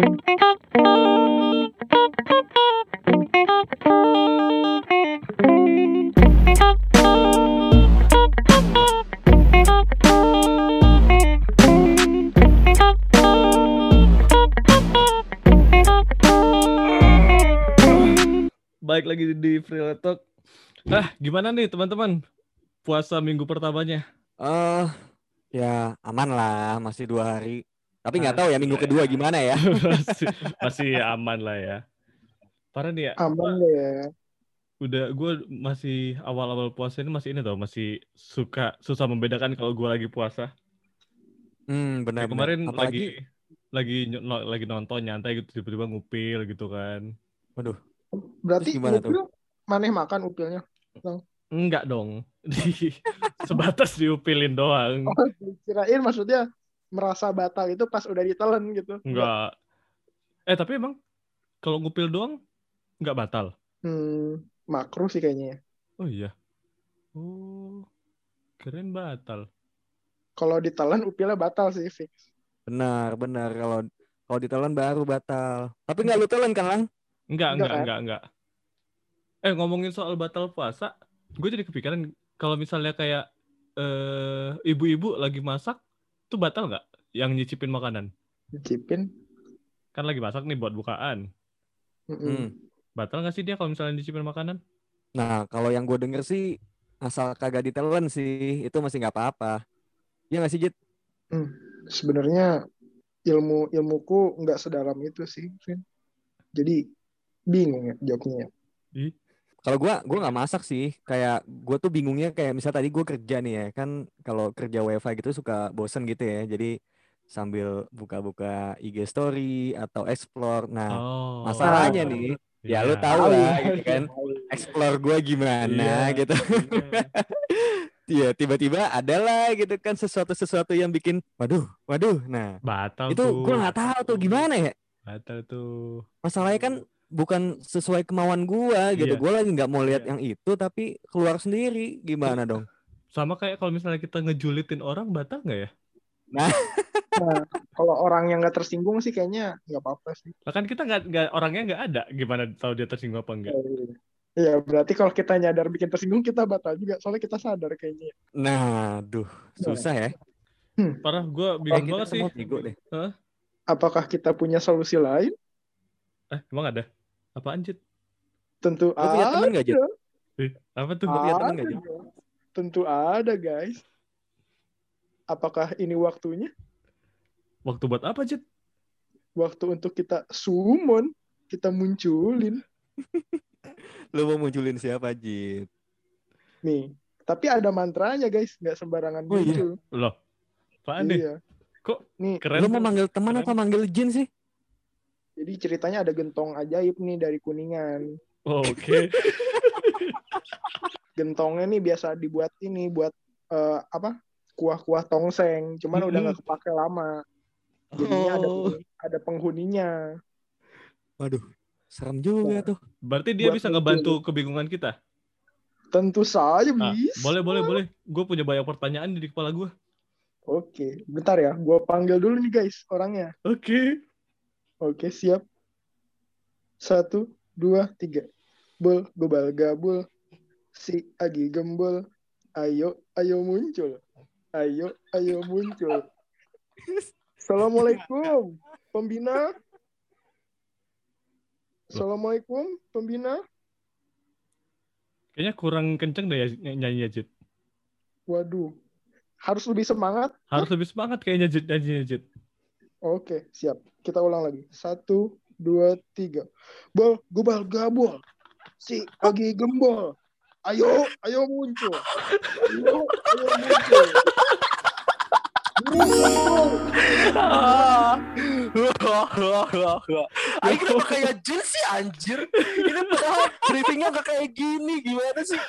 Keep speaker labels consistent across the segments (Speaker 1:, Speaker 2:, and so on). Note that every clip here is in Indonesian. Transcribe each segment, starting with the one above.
Speaker 1: Baik lagi di Free Talk. Ah, gimana nih teman-teman? Puasa minggu pertamanya.
Speaker 2: Eh, ya aman lah, masih dua hari. Tapi nggak
Speaker 1: Ah,
Speaker 2: tahu ya minggu
Speaker 1: iya.
Speaker 2: kedua gimana ya.
Speaker 1: masih, masih aman lah ya. Parah nih ya.
Speaker 3: Aman deh ya.
Speaker 1: Udah gue masih awal-awal puasa ini masih ini tau, masih suka susah membedakan kalau gue lagi puasa.
Speaker 2: Hmm, benar
Speaker 1: Kayak
Speaker 2: benar.
Speaker 1: kemarin
Speaker 2: Apalagi,
Speaker 1: lagi lagi lagi nonton nyantai gitu tiba-tiba ngupil gitu kan.
Speaker 2: waduh,
Speaker 3: Berarti
Speaker 2: Terus gimana tuh?
Speaker 3: maneh makan upilnya.
Speaker 1: Enggak dong. Di, sebatas diupilin doang.
Speaker 3: Oh, kirain maksudnya merasa batal itu pas udah ditelan gitu.
Speaker 1: Enggak. Eh tapi emang kalau ngupil doang nggak batal.
Speaker 3: Hmm, makruh sih kayaknya ya.
Speaker 1: Oh iya. Oh. Keren batal.
Speaker 3: Kalau ditelan upilnya batal sih fix.
Speaker 2: benar benar kalau kalau ditelan baru batal. Tapi nggak lu telan kan, Lang?
Speaker 1: Enggak,
Speaker 3: Enggak,
Speaker 1: enggak,
Speaker 3: kan?
Speaker 1: enggak, enggak. Eh ngomongin soal batal puasa, gue jadi kepikiran kalau misalnya kayak eh ibu-ibu lagi masak, tuh batal nggak? Yang nyicipin makanan?
Speaker 3: Dicipin.
Speaker 1: Kan lagi masak nih buat bukaan.
Speaker 3: Mm-mm.
Speaker 2: Hmm.
Speaker 1: Batal nggak sih dia kalau misalnya nyicipin makanan?
Speaker 2: Nah, kalau yang gue denger sih asal kagak ditelan sih itu masih nggak apa-apa. Ya nggak sih, Jit?
Speaker 3: Sebenarnya ilmu ilmuku nggak sedalam itu sih, Vin. Jadi bingung ya jawabnya. ya.
Speaker 1: Ih,
Speaker 2: Kalau gua gua nggak masak sih, kayak gua tuh bingungnya kayak misal tadi gua kerja nih ya, kan kalau kerja WiFi gitu suka bosen gitu ya. Jadi sambil buka-buka IG story atau explore. Nah,
Speaker 1: oh.
Speaker 2: masalahnya
Speaker 3: Ah.
Speaker 2: nih,
Speaker 1: Iya.
Speaker 2: ya lu tahu lah gitu kan, explore gua gimana
Speaker 1: Iya.
Speaker 2: gitu. Iya, tiba-tiba ada lah gitu kan sesuatu-sesuatu yang bikin, waduh, waduh. Nah,
Speaker 1: Batal
Speaker 2: itu gua nggak tahu tuh gimana ya.
Speaker 1: Batal tuh.
Speaker 2: Masalahnya kan bukan sesuai kemauan gua gitu.
Speaker 1: Iya.
Speaker 2: Gua lagi nggak mau lihat
Speaker 1: Iya.
Speaker 2: yang itu tapi keluar sendiri. Gimana dong?
Speaker 1: Sama kayak kalau misalnya kita ngejulitin orang, batal nggak ya?
Speaker 3: Nah, kalau orang yang nggak tersinggung sih kayaknya nggak apa-apa sih.
Speaker 1: Lah kan kita nggak, nggak orangnya nggak ada. Gimana tahu dia tersinggung apa enggak?
Speaker 3: Iya, berarti kalau kita nyadar bikin tersinggung kita batal juga. Soalnya kita sadar kayaknya.
Speaker 2: Nah, duh, susah ya.
Speaker 1: Parah, gue bingung banget sih.
Speaker 2: deh.
Speaker 3: Apakah kita punya solusi lain?
Speaker 1: Eh, emang ada? Apaan, Jit?
Speaker 3: Tentu
Speaker 2: Lu punya temen nggak, Jit?
Speaker 1: Eh, apa tuh?
Speaker 2: Lu punya temen
Speaker 3: Ada
Speaker 2: Jit?
Speaker 3: Tentu ada, guys. Apakah ini waktunya?
Speaker 1: Waktu buat apa, Jit?
Speaker 3: Waktu untuk kita summon, kita munculin.
Speaker 2: Lu mau munculin siapa, Jit?
Speaker 3: Nih, tapi ada mantranya, guys. Nggak sembarangan
Speaker 2: Oh, iya?
Speaker 3: muncul.
Speaker 1: Loh, apaan nih?
Speaker 3: Iya.
Speaker 1: Kok
Speaker 3: Nih,
Speaker 1: keren?
Speaker 2: Lu mau manggil teman
Speaker 1: Keren.
Speaker 2: apa manggil jin sih?
Speaker 3: Jadi ceritanya ada gentong ajaib nih dari Kuningan.
Speaker 1: Oh, Oke.
Speaker 3: Gentongnya nih biasa dibuat ini buat eh, apa? Kuah-kuah tongseng, cuman udah
Speaker 1: Mm-mm.
Speaker 3: nggak kepake lama. Jadinya ada
Speaker 2: Oh.
Speaker 3: ada penghuninya.
Speaker 2: Waduh, serem juga tuh.
Speaker 1: Berarti dia
Speaker 3: Buat
Speaker 1: bisa ngebantu kebingungan kita.
Speaker 3: Tentu saja
Speaker 1: Ah,
Speaker 3: bisa.
Speaker 1: boleh, boleh, boleh. Gue punya banyak pertanyaan di kepala gue.
Speaker 3: Oke, bentar ya. Gua panggil dulu nih guys orangnya.
Speaker 1: Oke.
Speaker 3: Oke, siap. Satu, dua, tiga. Bul, gobal gabul. Si Agi gembul. Ayo, ayo muncul. Ayo, ayo muncul. Assalamualaikum, pembina. Assalamualaikum, pembina.
Speaker 1: Kayaknya kurang kenceng deh ya ny- nyanyinya, Jit.
Speaker 3: Waduh, harus lebih semangat.
Speaker 1: Harus lebih semangat kayaknya, Jit, nyanyinya, Jit.
Speaker 3: Oke, siap. Kita ulang lagi. Satu, dua, tiga. Bol, gobal gabul. Si Agi gembol. Ayo, ayo muncul. Ayo, ayo muncul.
Speaker 2: Ayo kenapa kayak jin sih anjir? Ini padahal briefingnya gak kayak gini, gimana sih?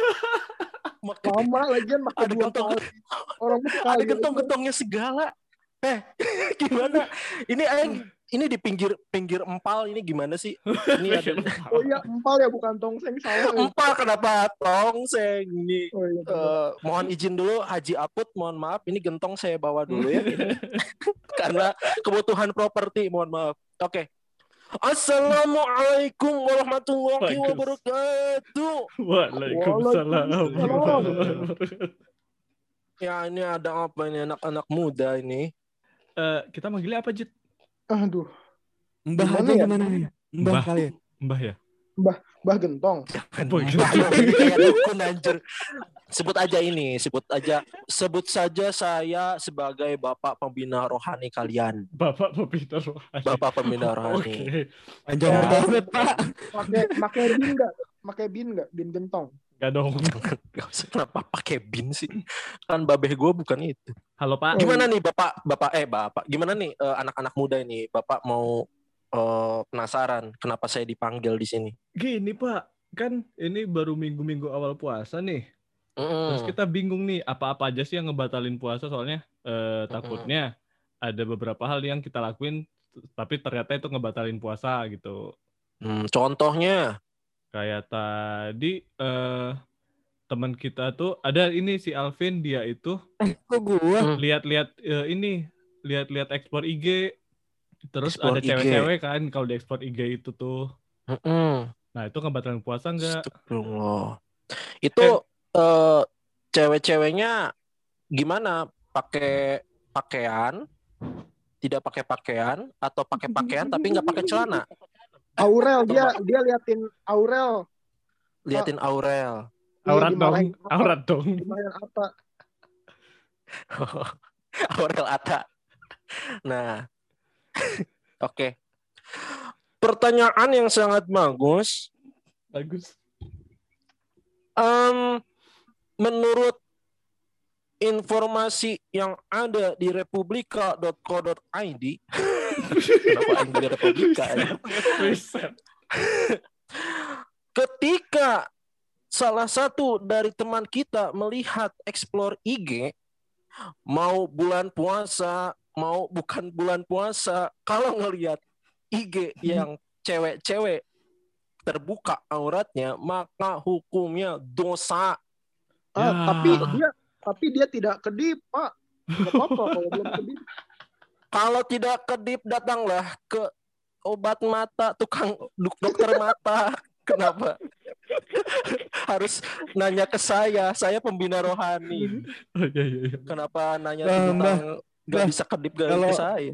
Speaker 2: Mak-
Speaker 3: Lama lagian makan
Speaker 2: Ada gentong.
Speaker 3: Orang
Speaker 2: ada gentong-gentongnya segala. Eh, gimana? Ini aing ini di pinggir pinggir empal ini gimana sih? Ini ada
Speaker 3: Oh iya, empal ya bukan tongseng salah. ya.
Speaker 2: empal kenapa tongseng ini?
Speaker 3: Oh iya.
Speaker 2: Eh, mohon izin dulu Haji Aput, mohon maaf ini gentong saya bawa dulu ya. Karena kebutuhan properti, mohon maaf. Oke,
Speaker 4: Assalamualaikum warahmatullahi wabarakatuh.
Speaker 1: Waalaikumsalam.
Speaker 3: Waalaikumsalam.
Speaker 4: Ya ini ada apa ini anak-anak muda ini?
Speaker 1: Eh, kita manggilnya apa, Jit?
Speaker 3: Aduh,
Speaker 2: Mbah
Speaker 3: Gimana
Speaker 2: aja
Speaker 3: ya?
Speaker 2: gimana nih? Mbah
Speaker 1: Mbah.
Speaker 2: kali ya?
Speaker 1: Mbah ya?
Speaker 3: Mbah Gentong.
Speaker 1: Boy,
Speaker 4: Ini kayak dukun anjir. Sebut aja ini, sebut aja, sebut saja saya sebagai bapak pembina rohani kalian.
Speaker 1: Bapak pembina rohani.
Speaker 4: Bapak pembina rohani.
Speaker 2: Panjang
Speaker 3: Ya.
Speaker 2: banget, Pak.
Speaker 3: Pakai pakai bin nggak? Pakai bin nggak? Bin Gentong.
Speaker 1: Gak dong.
Speaker 4: Gak usah kenapa pakai bin sih? Kan babeh gue bukan itu.
Speaker 1: Halo, Pak.
Speaker 4: Gimana nih bapak, bapak eh bapak, gimana nih eh, anak-anak muda ini? Bapak mau eh, penasaran kenapa saya dipanggil di sini?
Speaker 1: Gini, Pak. Kan ini baru minggu-minggu awal puasa nih. Terus
Speaker 4: Mm.
Speaker 1: kita bingung nih, apa-apa aja sih yang ngebatalin puasa soalnya eh, takutnya ada beberapa hal yang kita lakuin tapi ternyata itu ngebatalin puasa gitu.
Speaker 4: Hmm, contohnya,
Speaker 1: Kayak tadi eh teman kita tuh ada ini si Alvin dia itu
Speaker 2: Kok gua?
Speaker 4: Hmm.
Speaker 1: lihat-lihat eh, ini lihat-lihat ekspor IG terus
Speaker 4: Explore
Speaker 1: ada cewek-cewek kan kalau di ekspor IG itu tuh.
Speaker 4: Mm-mm.
Speaker 1: Nah, itu ngebatalin puasa enggak?
Speaker 4: Itu eh, cewek-ceweknya gimana? Pakai pakaian, tidak pakai pakaian, atau pakai pakaian tapi nggak pakai celana?
Speaker 3: Aurel dia dia liatin Aurel.
Speaker 4: Liatin Aurel.
Speaker 3: Iya,
Speaker 1: Aurat dong, aurat dong.
Speaker 3: Dimarahin apa?
Speaker 4: Aurel Atta. Nah, oke. Pertanyaan yang sangat bagus.
Speaker 1: Bagus.
Speaker 4: Em, menurut informasi yang ada di republika.co.id, kenapa republika? ya?
Speaker 1: Riset.
Speaker 4: Ketika salah satu dari teman kita melihat explore IG, mau bulan puasa, mau bukan bulan puasa, kalau ngelihat IG yang cewek-cewek terbuka auratnya, maka hukumnya dosa.
Speaker 3: Ah,
Speaker 1: Ya.
Speaker 3: tapi dia tapi dia tidak kedip, Pak. Gak apa-apa kalau belum kedip.
Speaker 4: Kalau tidak kedip datanglah ke obat mata, tukang dok- dokter mata. Kenapa? Harus nanya ke saya, saya pembina rohani.
Speaker 1: Oh, iya, iya, iya.
Speaker 4: Kenapa nanya
Speaker 2: Bah,
Speaker 4: tentang
Speaker 2: Mbah.
Speaker 4: nggak
Speaker 2: Bah,
Speaker 4: bisa kedip ke,
Speaker 2: kalau-
Speaker 4: ke saya?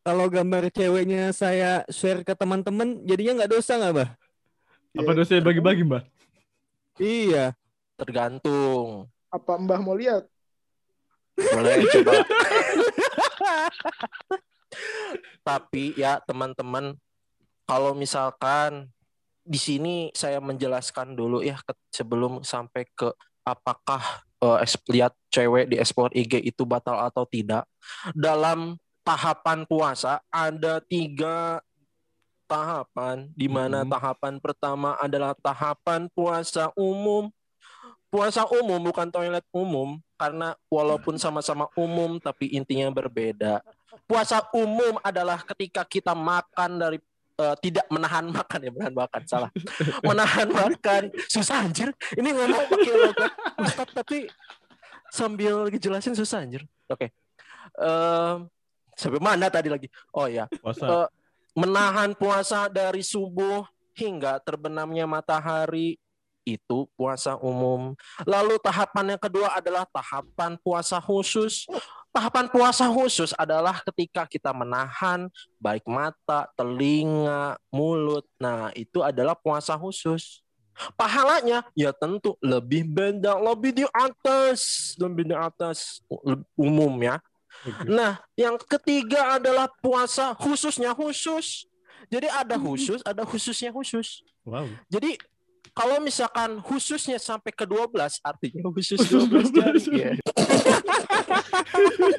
Speaker 2: Kalau gambar ceweknya saya share ke teman-teman, jadinya nggak dosa nggak, Mbah?
Speaker 1: Apa dosa bagi-bagi, Mbak?
Speaker 2: Iya.
Speaker 4: Tergantung.
Speaker 3: Apa Mbah mau lihat?
Speaker 4: Boleh coba. Tapi ya teman-teman, kalau misalkan di sini saya menjelaskan dulu ya ke- sebelum sampai ke apakah es- lihat cewek di ekspor IG itu batal atau tidak. Dalam tahapan puasa ada tiga tahapan, di mana
Speaker 1: Mhm.
Speaker 4: tahapan pertama adalah tahapan puasa umum. Puasa umum bukan toilet umum, karena walaupun sama-sama umum tapi intinya berbeda. Puasa umum adalah ketika kita makan dari eh, tidak menahan makan ya menahan makan salah. Menahan makan. Susah anjir. Ini ngomong pakai logat. Tapi sambil dijelasin susah anjir. Oke. Em, sampai mana tadi lagi? Oh ya
Speaker 1: Puasa.
Speaker 4: Eh, menahan puasa dari subuh hingga terbenamnya matahari itu puasa umum. Lalu tahapan yang kedua adalah tahapan puasa khusus. Tahapan puasa khusus adalah ketika kita menahan baik mata, telinga, mulut. Nah, itu adalah puasa khusus. Pahalanya ya tentu lebih beda, lebih di atas, lebih di atas umum ya. Nah, yang ketiga adalah puasa khususnya khusus. Jadi ada khusus, ada khususnya khusus.
Speaker 1: Wow.
Speaker 4: Jadi kalau misalkan khususnya sampai ke 12 artinya khusus 12 jari. Iya.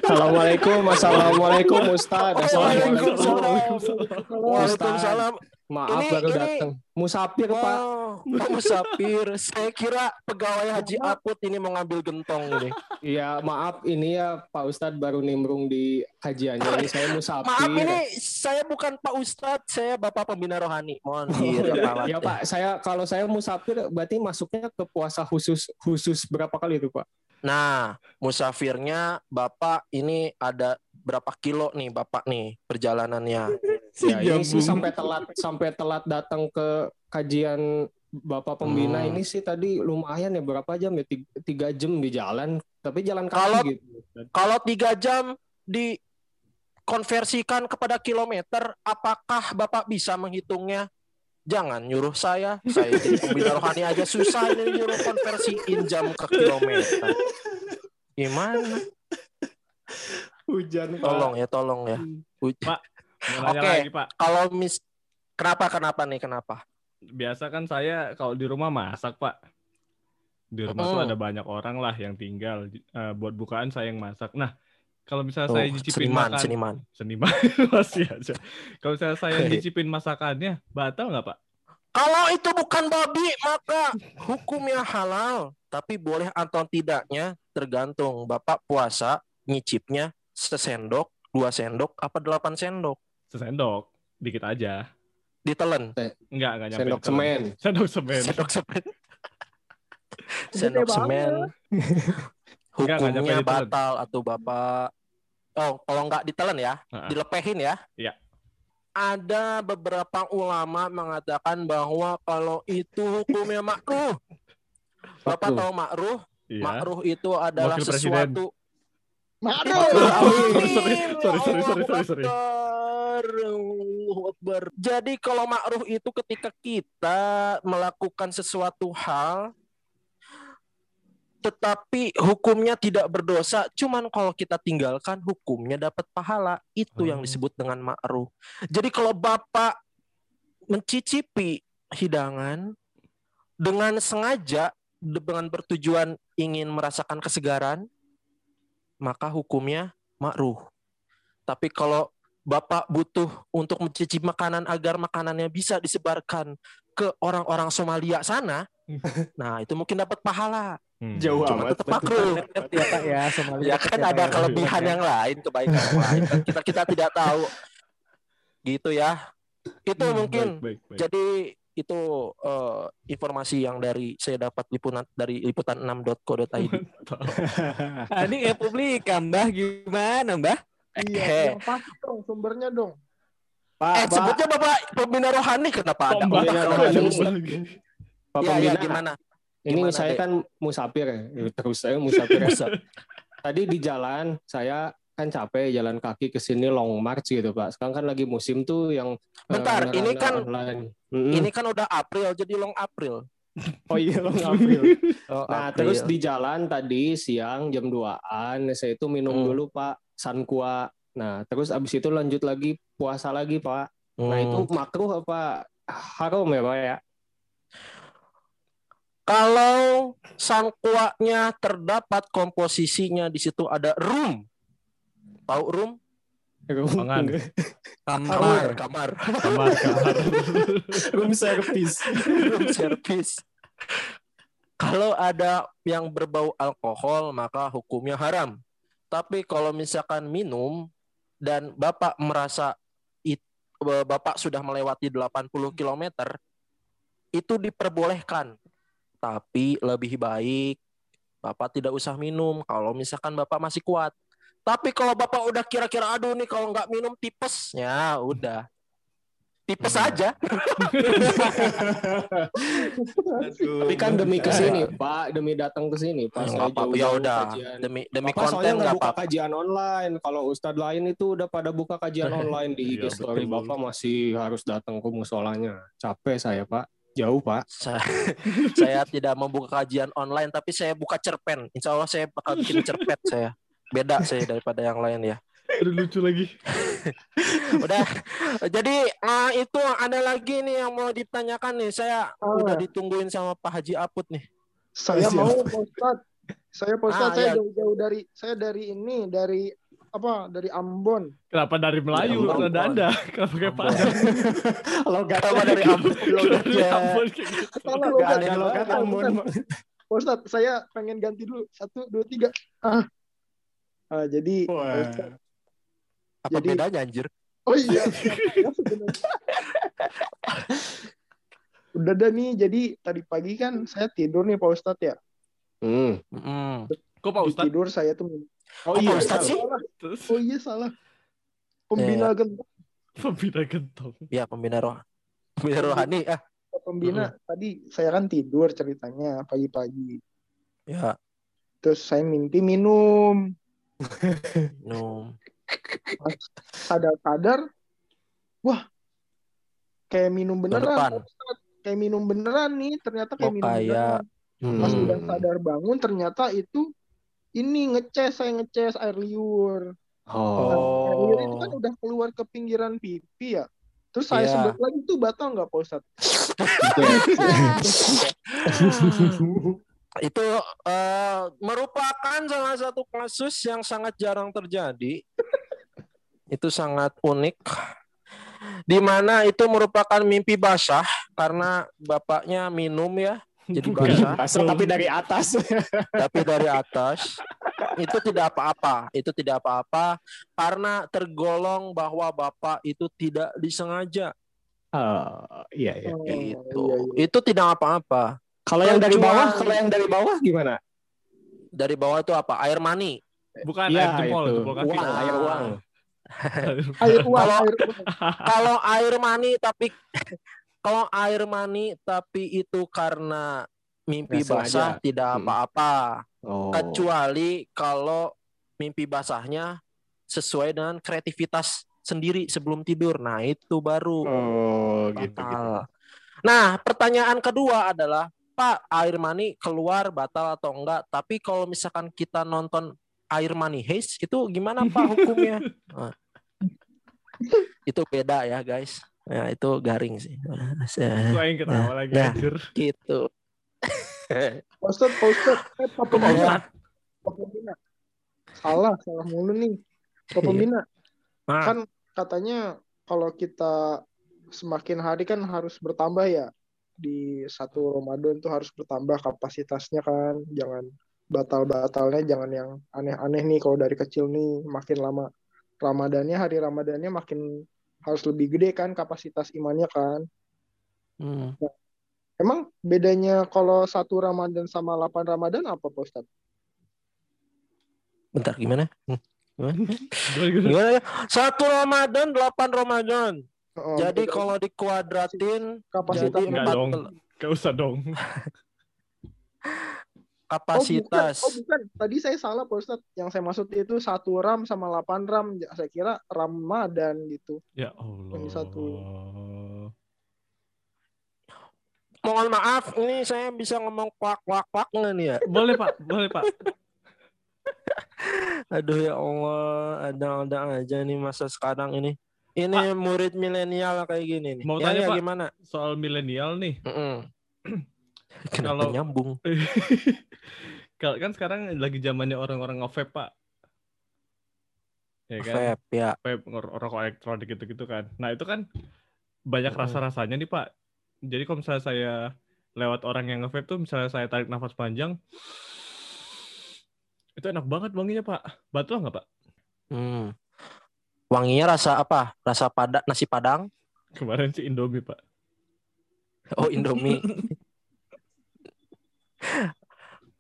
Speaker 5: Assalamualaikum, assalamualaikum Ustaz. Assalamualaikum.
Speaker 4: Waalaikumsalam. Waalaikumsalam.
Speaker 5: Maaf
Speaker 4: Ini-
Speaker 5: baru
Speaker 4: ini-
Speaker 5: datang. Musafir Pak.
Speaker 4: Wow, Pak Musafir. Saya kira pegawai Haji Aput ini mau ngambil gentong ini.
Speaker 5: Iya maaf ini ya Pak Ustadz baru nimbrung di kajiannya ini saya musafir.
Speaker 4: Maaf ini saya bukan Pak Ustadz, saya Bapak Pembina Rohani. Mohon direkawat.
Speaker 5: Ya Pak, saya kalau saya musafir berarti masuknya ke puasa khusus khusus berapa kali itu Pak?
Speaker 4: Nah, musafirnya Bapak ini ada berapa kilo nih Bapak nih perjalanannya?
Speaker 5: Ya ini sih
Speaker 2: Nyambung.
Speaker 5: sampai telat sampai telat datang ke kajian Bapak pembina
Speaker 4: Hmm.
Speaker 5: ini sih tadi lumayan ya berapa jam ya Tiga, tiga jam di jalan tapi jalan kaki
Speaker 4: Kalau-
Speaker 5: gitu.
Speaker 4: Kalau tiga jam dikonversikan kepada kilometer, apakah Bapak bisa menghitungnya? Jangan nyuruh saya. Saya jadi pembina rohani aja susah ini nyuruh konversiin jam ke kilometer. Gimana?
Speaker 5: Hujan
Speaker 4: Tolong ya, tolong ya. Uj-
Speaker 1: Pak.
Speaker 4: Oke.
Speaker 1: lagi Pak.
Speaker 4: Kalau mis kenapa kenapa nih kenapa?
Speaker 1: Biasa kan saya kalau di rumah masak Pak. Di rumah tuh
Speaker 4: Mm.
Speaker 1: ada banyak orang lah yang tinggal. Eh, buat bukaan saya yang masak. Nah, kalau misalnya
Speaker 4: Tuh,
Speaker 1: saya nyicipin
Speaker 4: seniman,
Speaker 1: makan
Speaker 4: seniman.
Speaker 1: seniman masih aja. Kalau misalnya saya nyicipin masakannya, batal nggak Pak?
Speaker 4: Kalau itu bukan babi, maka hukumnya halal. Tapi boleh atau tidaknya tergantung. Bapak puasa nyicipnya sesendok, dua sendok, apa delapan sendok.
Speaker 1: Sesendok, dikit aja.
Speaker 4: Ditelen.
Speaker 1: Enggak, enggak nyampe.
Speaker 5: sendok
Speaker 1: ditelan.
Speaker 5: semen.
Speaker 1: Sendok semen.
Speaker 4: Sendok semen. Sendok semen.
Speaker 1: Enggak, enggak nyampe
Speaker 4: Hukumnya batal atau bapak. Oh, kalau nggak ditelen ya, dilepehin ya.
Speaker 1: Iya.
Speaker 4: Ada beberapa ulama mengatakan bahwa kalau itu hukumnya makruh. Bapak
Speaker 5: Makruh.
Speaker 4: tahu makruh?
Speaker 1: Iya.
Speaker 4: Makruh itu adalah
Speaker 1: Wakil
Speaker 4: sesuatu
Speaker 1: sorry, sorry, sorry, sorry, sorry, sorry.
Speaker 4: Akbar. Allahu Akbar. Jadi kalau makruh itu ketika kita melakukan sesuatu hal tetapi hukumnya tidak berdosa, cuman kalau kita tinggalkan hukumnya dapat pahala. Itu yang
Speaker 1: Oh.
Speaker 4: disebut dengan makruh. Jadi kalau Bapak mencicipi hidangan dengan sengaja dengan bertujuan ingin merasakan kesegaran, maka hukumnya makruh. Tapi kalau Bapak butuh untuk mencicipi makanan agar makanannya bisa disebarkan ke orang-orang Somalia sana, nah itu mungkin dapat pahala.
Speaker 1: Hmm.
Speaker 5: Jauh
Speaker 4: Cuma
Speaker 5: amat.
Speaker 4: tetap makruh.
Speaker 2: ya Pak ya, Somalia
Speaker 4: Ya kan
Speaker 2: ya,
Speaker 4: ada
Speaker 2: ya.
Speaker 4: kelebihan yang lain, kebaikan yang lain. Kita kita tidak tahu. Gitu ya. Itu
Speaker 1: Hmm,
Speaker 4: mungkin.
Speaker 1: baik, baik, baik.
Speaker 4: Jadi itu eh, informasi yang dari saya dapat liputan dari liputan6.co.id.
Speaker 1: Mantap.
Speaker 2: Ah, ini Republika, Mbah gimana, Mbah?
Speaker 3: Iya,
Speaker 4: Eh.
Speaker 3: yang pasti dong sumbernya dong.
Speaker 4: Eh,
Speaker 5: Pak, Pak,
Speaker 4: sebutnya Bapak pembina rohani kenapa ada?
Speaker 5: Pembina
Speaker 4: Bapak
Speaker 5: rohani.
Speaker 4: rohani?
Speaker 1: Tombak lagi.
Speaker 5: Pak
Speaker 4: Ya, ya,
Speaker 5: Pembina,
Speaker 4: gimana?
Speaker 5: ini
Speaker 4: Gimana,
Speaker 5: saya
Speaker 4: Dek?
Speaker 5: kan musafir ya. Terus saya musafir. ya.
Speaker 4: Bisa.
Speaker 5: Tadi di jalan saya kan capek jalan kaki ke sini long march gitu Pak. Sekarang kan lagi musim tuh yang eh,
Speaker 4: Bentar,
Speaker 5: rada-rada
Speaker 4: ini kan-
Speaker 5: online. Mm-mm.
Speaker 4: Ini kan udah April, jadi long April.
Speaker 5: oh iya long April.
Speaker 4: Oh,
Speaker 5: Nah,
Speaker 4: April.
Speaker 5: terus di jalan tadi siang jam 2-an saya itu minum
Speaker 4: Hmm.
Speaker 5: dulu Pak Sankua. Nah, terus abis itu lanjut lagi puasa lagi Pak. Nah,
Speaker 4: Hmm.
Speaker 5: itu makruh apa haram ya Pak ya?
Speaker 4: Kalau sangkuaknya terdapat komposisinya di situ ada rum. Tahu rum?
Speaker 1: Pangan.
Speaker 4: Kamar, kamar.
Speaker 1: Kamar, kamar.
Speaker 5: room service.
Speaker 4: room service. Kalau ada yang berbau alkohol maka hukumnya haram. Tapi kalau misalkan minum dan Bapak merasa it- Bapak sudah melewati 80 km itu diperbolehkan. Tapi lebih baik Bapak tidak usah minum kalau misalkan Bapak masih kuat. Tapi kalau Bapak udah kira-kira aduh nih kalau nggak minum tipes, ya udah. Tipes
Speaker 1: Hmm.
Speaker 4: aja.
Speaker 5: Tapi kan demi ke sini Pak, demi datang ke sini Pak.
Speaker 4: Nggak
Speaker 5: Saya
Speaker 4: apa-apa. Ya udah,
Speaker 5: kajian.
Speaker 4: demi demi
Speaker 5: Bapak soalnya
Speaker 4: konten
Speaker 5: nggak
Speaker 4: nggak
Speaker 5: buka
Speaker 4: apa-apa.
Speaker 5: kajian online. Kalau ustadz lain itu udah pada buka kajian online di IG
Speaker 1: Iya,
Speaker 5: story.
Speaker 1: betul.
Speaker 5: Bapak masih harus datang ke musolanya. Capek saya Pak. Jauh Pak.
Speaker 4: Saya, saya tidak membuka kajian online, tapi saya buka cerpen. Insya Allah saya bakal bikin cerpen saya. Beda saya daripada yang lain ya.
Speaker 1: Aduh, lucu lagi.
Speaker 4: Udah. Jadi ah, itu ada lagi nih yang mau ditanyakan nih. Saya
Speaker 3: Ah.
Speaker 4: udah ditungguin sama Pak Haji Aput nih.
Speaker 3: Saya
Speaker 5: Siap.
Speaker 3: mau Pak Ustadz. Saya Pak Ustadz,
Speaker 4: Ah,
Speaker 3: saya
Speaker 4: iya.
Speaker 3: jauh-jauh dari saya dari ini, dari apa? Dari Ambon.
Speaker 1: Kenapa dari Melayu?
Speaker 5: Ya,
Speaker 1: Ada anda. Kenapa kayak Padang?
Speaker 5: Logat
Speaker 4: Kenapa dari Ambon?
Speaker 1: Dari
Speaker 4: Logatnya?
Speaker 1: Ambon kayak gitu.
Speaker 3: Salah
Speaker 5: Nggak
Speaker 3: logat.
Speaker 5: logat Ambon.
Speaker 3: Pak Ustadz, saya pengen ganti dulu. Satu, dua, tiga. Ah. Ah, jadi Pak. Ustadz.
Speaker 4: Apa
Speaker 3: Jadi-
Speaker 4: bedanya anjir?
Speaker 3: Oh iya. Ya. Udah dah nih, jadi tadi pagi kan saya tidur nih Pak Ustadz ya.
Speaker 5: Hmm.
Speaker 4: Mm.
Speaker 1: Kok Pak Ustadz?
Speaker 3: tidur saya tuh
Speaker 5: Oh
Speaker 4: Kok
Speaker 5: iya,
Speaker 4: Pak Ustadz sih?
Speaker 1: Terus?
Speaker 3: Oh iya salah. Pembina gentong.
Speaker 1: Pembina gentong.
Speaker 4: Ya pembina roh. Pembina rohani ah.
Speaker 3: Pembina tadi saya kan tidur ceritanya pagi-pagi.
Speaker 4: Ya,
Speaker 3: Terus saya mimpi minum.
Speaker 4: minum.
Speaker 3: Sadar-sadar, wah, kayak minum beneran. Kayak minum beneran nih. Ternyata kayak
Speaker 4: Oh,
Speaker 3: minum
Speaker 4: kayak-
Speaker 3: beneran. Pas
Speaker 4: Hmm.
Speaker 3: udah sadar bangun, ternyata itu ini ngeces saya ngeces air liur.
Speaker 5: Oh.
Speaker 3: Air liur itu kan udah keluar ke pinggiran pipi ya. Terus saya
Speaker 4: Iya.
Speaker 3: sebut lagi tuh batal nggak Pak Ustadz?
Speaker 4: itu eh, merupakan salah satu kasus yang sangat jarang terjadi. Itu sangat unik. Di mana itu merupakan mimpi basah karena bapaknya minum ya, jadi basah.
Speaker 5: Basah tapi dari atas.
Speaker 4: tapi dari atas itu tidak apa-apa, itu tidak apa-apa karena tergolong bahwa bapak itu tidak disengaja.
Speaker 5: Oh, iya iya.
Speaker 3: Oh,
Speaker 4: Itu,
Speaker 3: iya, iya.
Speaker 4: itu tidak apa-apa.
Speaker 5: Kalau yang dari bawah, kalau yang dari bawah gimana?
Speaker 4: Dari bawah itu apa? Air mani.
Speaker 1: Bukan
Speaker 5: Iya,
Speaker 1: air jempol,
Speaker 5: itu.
Speaker 1: jempol kaki.
Speaker 5: Uang, air uang.
Speaker 3: Air uang,
Speaker 4: Kalau-
Speaker 3: air uang.
Speaker 4: kalau air mani tapi kalau air mani tapi itu karena mimpi
Speaker 5: sengaja.
Speaker 4: basah tidak
Speaker 5: Mm.
Speaker 4: apa-apa
Speaker 5: Oh.
Speaker 4: kecuali kalau mimpi basahnya sesuai dengan kreativitas sendiri sebelum tidur nah itu baru
Speaker 5: Oh, gitu gitu.
Speaker 4: batal nah pertanyaan kedua adalah Pak air mani keluar batal atau enggak tapi kalau misalkan kita nonton air mani haze itu gimana Pak hukumnya Nah. Itu beda ya guys ya itu garing sih
Speaker 1: Gua yang ketawa lagi
Speaker 4: Nah.
Speaker 1: anjir.
Speaker 4: gitu
Speaker 3: Pak Ustadz, eh, Pembina,
Speaker 1: Ustadz?
Speaker 3: Pak Pembina. Salah, salah mulu nih. Pak Pembina,
Speaker 4: Nah,
Speaker 3: kan katanya kalau kita semakin hari kan harus bertambah ya. Di satu Ramadan tuh harus bertambah kapasitasnya kan. Jangan batal-batalnya, jangan yang aneh-aneh nih kalau dari kecil nih. Makin lama Ramadannya, hari Ramadannya makin harus lebih gede kan kapasitas imannya kan.
Speaker 4: hmm.
Speaker 3: Emang bedanya kalau satu Ramadan sama 8 Ramadan apa Pak Ustadz?
Speaker 4: bentar gimana Hmm. gimana?
Speaker 1: Gimana, gimana?
Speaker 4: gimana ya satu Ramadan delapan Ramadan
Speaker 3: Oh,
Speaker 4: jadi kalau dikuadratin
Speaker 3: kapasitas
Speaker 4: jadi
Speaker 1: Enggak
Speaker 4: empat
Speaker 1: dong.
Speaker 4: bel-
Speaker 1: Gak usah dong.
Speaker 4: kapasitas
Speaker 3: Oh bukan, oh bukan. Tadi saya salah Pak Ustadz. Yang saya maksud itu satu ram sama 8 ram. Ya, Saya kira Ramadan gitu.
Speaker 1: Ya Allah.
Speaker 3: Yang satu.
Speaker 4: mohon maaf ini saya bisa ngomong kuak kuak kuak nggak nih ya
Speaker 1: Boleh Pak, boleh Pak.
Speaker 4: aduh ya Allah ada ada aja nih masa sekarang ini ini murid milenial kayak gini nih
Speaker 1: Mau
Speaker 4: ya,
Speaker 1: tanya,
Speaker 4: ya,
Speaker 1: Pak.
Speaker 4: gimana
Speaker 1: Soal milenial nih.
Speaker 4: Mm-mm. kenapa
Speaker 1: Kalau-
Speaker 4: nyambung
Speaker 1: Kalau kan sekarang lagi zamannya orang-orang nge-vape, Pak. Ya kan?
Speaker 4: vape ya
Speaker 1: Vape, rokok elektronik gitu-gitu kan. Nah, itu kan banyak rasa-rasanya nih, Pak. Jadi kalau misalnya saya lewat orang yang nge-vape tuh, misalnya saya tarik nafas panjang, itu enak banget wanginya, Pak. Batal nggak, Pak?
Speaker 4: Hmm. Wanginya rasa apa? Rasa pada nasi padang?
Speaker 1: Kemarin sih Indomie, Pak.
Speaker 4: Oh Indomie.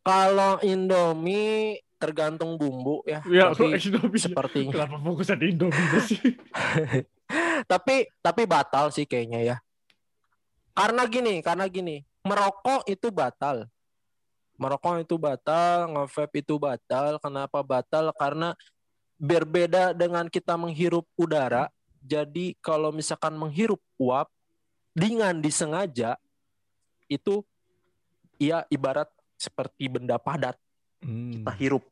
Speaker 4: Kalau Indomie tergantung bumbu ya.
Speaker 1: Ya,
Speaker 4: tapi
Speaker 1: Indomie?
Speaker 4: sepertinya.
Speaker 1: Kenapa fokusnya di Indomie sih?
Speaker 4: tapi tapi batal sih kayaknya ya. Karena gini, karena gini, merokok itu batal. Merokok itu batal, nge-vape itu batal. Kenapa batal? Karena berbeda dengan kita menghirup udara. Jadi kalau misalkan menghirup uap dengan disengaja itu ya ibarat seperti benda padat
Speaker 1: Hmm.
Speaker 4: kita hirup.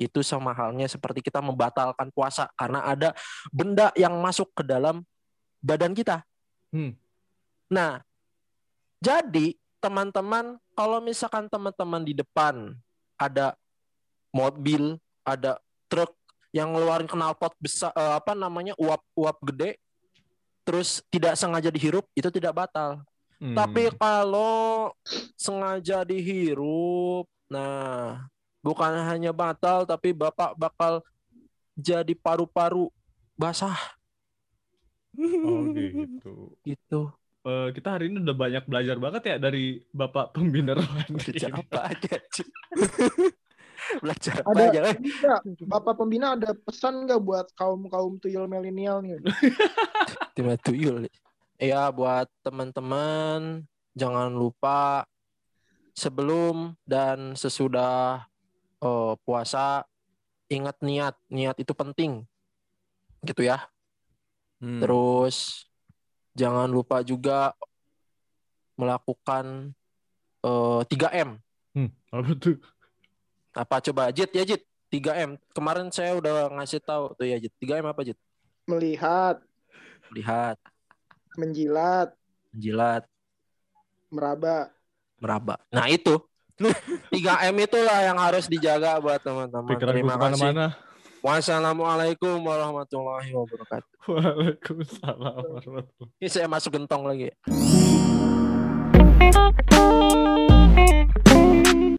Speaker 4: Itu sama halnya seperti kita membatalkan puasa karena ada benda yang masuk ke dalam badan kita.
Speaker 1: Hmm.
Speaker 4: Nah, jadi teman-teman kalau misalkan teman-teman di depan ada mobil, ada truk yang ngeluarin knalpot besar eh, apa namanya uap-uap gede terus tidak sengaja dihirup itu tidak batal.
Speaker 1: Hmm.
Speaker 4: Tapi kalau sengaja dihirup, nah bukan hanya batal tapi Bapak bakal jadi paru-paru basah
Speaker 1: Oh gitu.
Speaker 4: gitu.
Speaker 1: Eh, kita hari ini udah banyak belajar banget ya dari Bapak Pembina Rohani.
Speaker 4: Belajar apa aja? Ci? Belajar apa
Speaker 3: Ada
Speaker 4: aja eh?
Speaker 3: nggak, Bapak pembina ada pesan nggak buat kaum-kaum tuyul milenial nih?
Speaker 4: Tiba tuyul. Ya buat teman-teman jangan lupa sebelum dan sesudah eh, puasa ingat niat. Niat itu penting. Gitu ya.
Speaker 2: Hmm.
Speaker 4: Terus jangan lupa juga melakukan eh, 3M.
Speaker 1: Hmm, apa tuh?
Speaker 4: Apa coba Jit ya Jit? 3M. Kemarin saya udah ngasih tahu tuh ya Jit. 3M apa Jit?
Speaker 3: Melihat,
Speaker 4: Lihat,
Speaker 3: menjilat,
Speaker 4: jilat,
Speaker 3: meraba.
Speaker 4: meraba. Nah itu 3M itulah yang harus dijaga buat teman-teman.
Speaker 1: Pikiran
Speaker 4: Terima kasih.
Speaker 1: ke mana-mana.
Speaker 4: Wassalamualaikum warahmatullahi wabarakatuh.
Speaker 1: Waalaikumsalam warahmatullahi
Speaker 4: Ini saya masuk gentong lagi.